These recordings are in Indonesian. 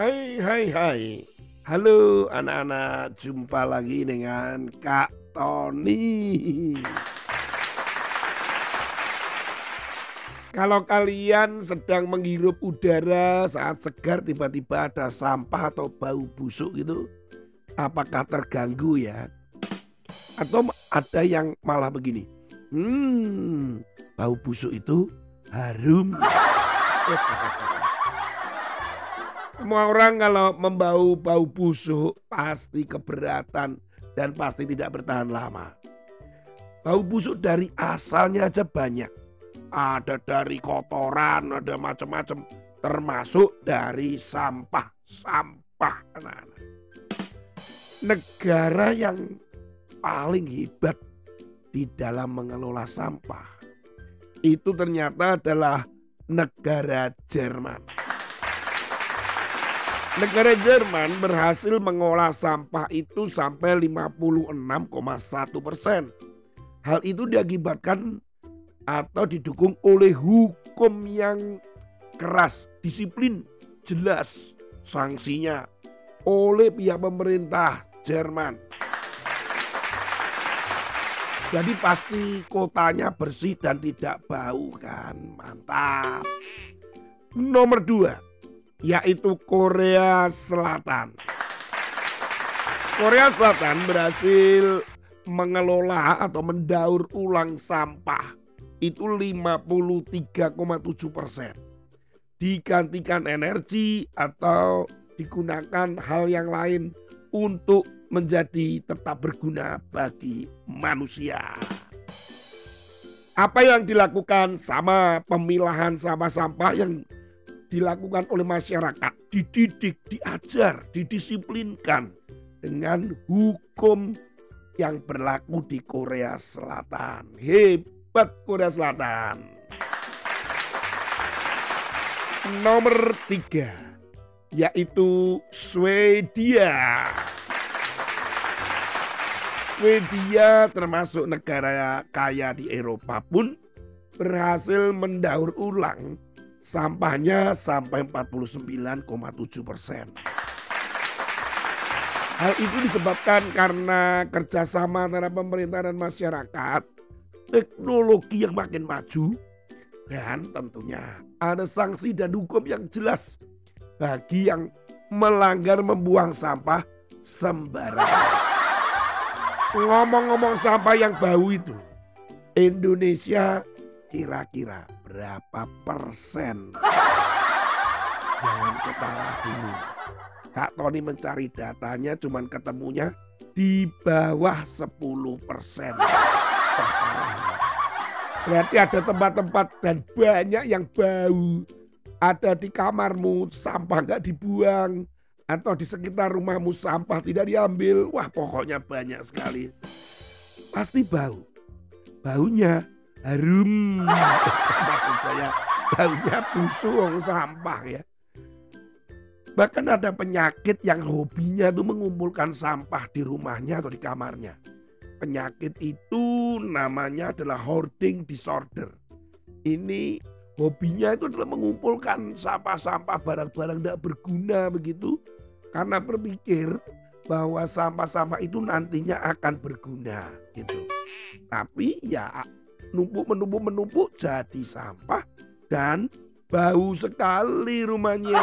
Hai hai hai. Halo anak-anak. Jumpa lagi dengan Kak Tony. Kalau kalian sedang menghirup udara saat segar tiba-tiba ada sampah atau bau busuk gitu Apakah terganggu ya? Atau ada yang malah begini Hmm bau busuk itu harum Semua orang kalau membau bau busuk pasti keberatan dan pasti tidak bertahan lama. Bau busuk dari asalnya aja banyak. Ada dari kotoran, ada macam-macam, termasuk dari sampah. Sampah anak-anak. Negara yang paling hebat di dalam mengelola sampah itu ternyata adalah negara Jerman. Negara Jerman berhasil mengolah sampah itu sampai 56,1 persen. Hal itu diakibatkan atau didukung oleh hukum yang keras, disiplin, jelas sanksinya oleh pihak pemerintah Jerman. Jadi pasti kotanya bersih dan tidak bau kan, mantap. Nomor dua, yaitu Korea Selatan. Korea Selatan berhasil mengelola atau mendaur ulang sampah itu 53,7 persen. Digantikan energi atau digunakan hal yang lain untuk menjadi tetap berguna bagi manusia. Apa yang dilakukan sama pemilahan sampah-sampah yang dilakukan oleh masyarakat, dididik, diajar, didisiplinkan dengan hukum yang berlaku di Korea Selatan. Hebat Korea Selatan. Nomor tiga yaitu Swedia. Swedia termasuk negara kaya di Eropa pun berhasil mendaur ulang sampahnya sampai 49,7 persen. Hal itu disebabkan karena kerjasama antara pemerintah dan masyarakat, teknologi yang makin maju, dan tentunya ada sanksi dan hukum yang jelas bagi yang melanggar membuang sampah sembarangan. Ngomong-ngomong sampah yang bau itu, Indonesia kira-kira berapa persen? Jangan ketawa dulu. Kak Tony mencari datanya cuman ketemunya di bawah 10 persen. Berarti ada tempat-tempat dan banyak yang bau. Ada di kamarmu sampah nggak dibuang. Atau di sekitar rumahmu sampah tidak diambil. Wah pokoknya banyak sekali. Pasti bau. Baunya harum. Maksud saya baunya busuk sampah ya. Bahkan ada penyakit yang hobinya itu mengumpulkan sampah di rumahnya atau di kamarnya. Penyakit itu namanya adalah hoarding disorder. Ini hobinya itu adalah mengumpulkan sampah-sampah barang-barang tidak berguna begitu. Karena berpikir bahwa sampah-sampah itu nantinya akan berguna gitu. Tapi ya numpuk menumpuk menumpuk jadi sampah dan bau sekali rumahnya.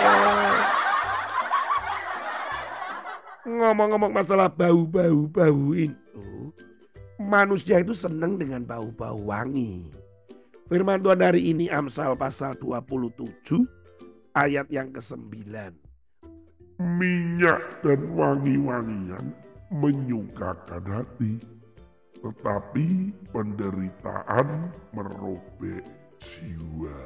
Ngomong-ngomong masalah bau-bau bau itu, manusia itu senang dengan bau-bau wangi. Firman Tuhan hari ini Amsal pasal 27 ayat yang ke-9. Minyak dan wangi-wangian menyukakan hati tetapi penderitaan merobek jiwa.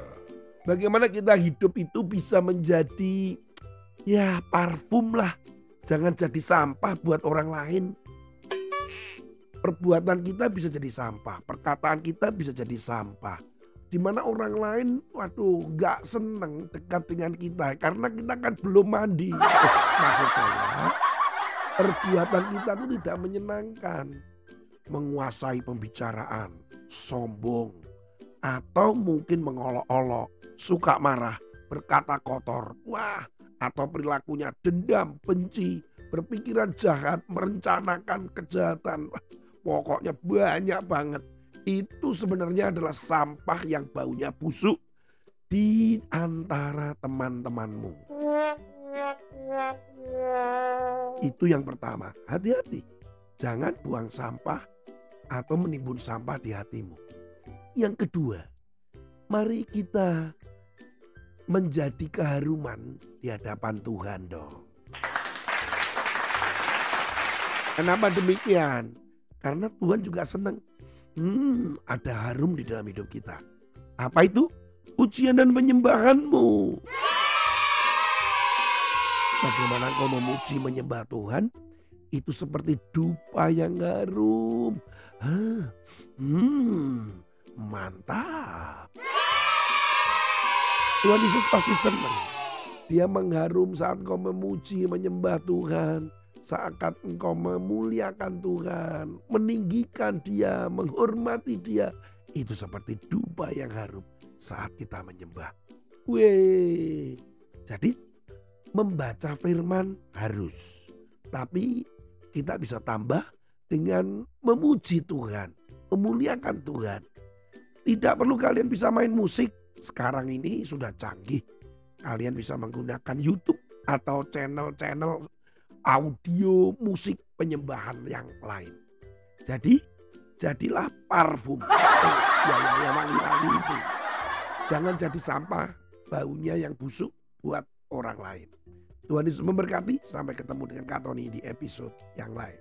Bagaimana kita hidup itu bisa menjadi ya parfum lah. Jangan jadi sampah buat orang lain. Perbuatan kita bisa jadi sampah, perkataan kita bisa jadi sampah. Di mana orang lain, waduh, gak seneng dekat dengan kita karena kita kan belum mandi. Maksud saya, perbuatan kita itu tidak menyenangkan menguasai pembicaraan, sombong, atau mungkin mengolok-olok, suka marah, berkata kotor, wah, atau perilakunya dendam, benci, berpikiran jahat, merencanakan kejahatan, pokoknya banyak banget. Itu sebenarnya adalah sampah yang baunya busuk di antara teman-temanmu. Itu yang pertama, hati-hati. Jangan buang sampah atau menimbun sampah di hatimu. Yang kedua, mari kita menjadi keharuman di hadapan Tuhan dong. Kenapa demikian? Karena Tuhan juga senang. Hmm, ada harum di dalam hidup kita. Apa itu? Ujian dan penyembahanmu. Bagaimana kau memuji menyembah Tuhan? Itu seperti dupa yang harum. Hmm, mantap. Tuhan Yesus pasti senang. Dia mengharum saat kau memuji, menyembah Tuhan. Saat engkau memuliakan Tuhan, meninggikan dia, menghormati dia. Itu seperti dupa yang harum saat kita menyembah. Weh, jadi membaca firman harus. Tapi kita bisa tambah dengan memuji Tuhan, memuliakan Tuhan. Tidak perlu kalian bisa main musik, sekarang ini sudah canggih. Kalian bisa menggunakan YouTube atau channel-channel audio musik penyembahan yang lain. Jadi jadilah parfum. ya, ya, ya wangi-wangi itu. Jangan jadi sampah baunya yang busuk buat orang lain. Tuhan Yesus memberkati. Sampai ketemu dengan Kak Tony di episode yang lain.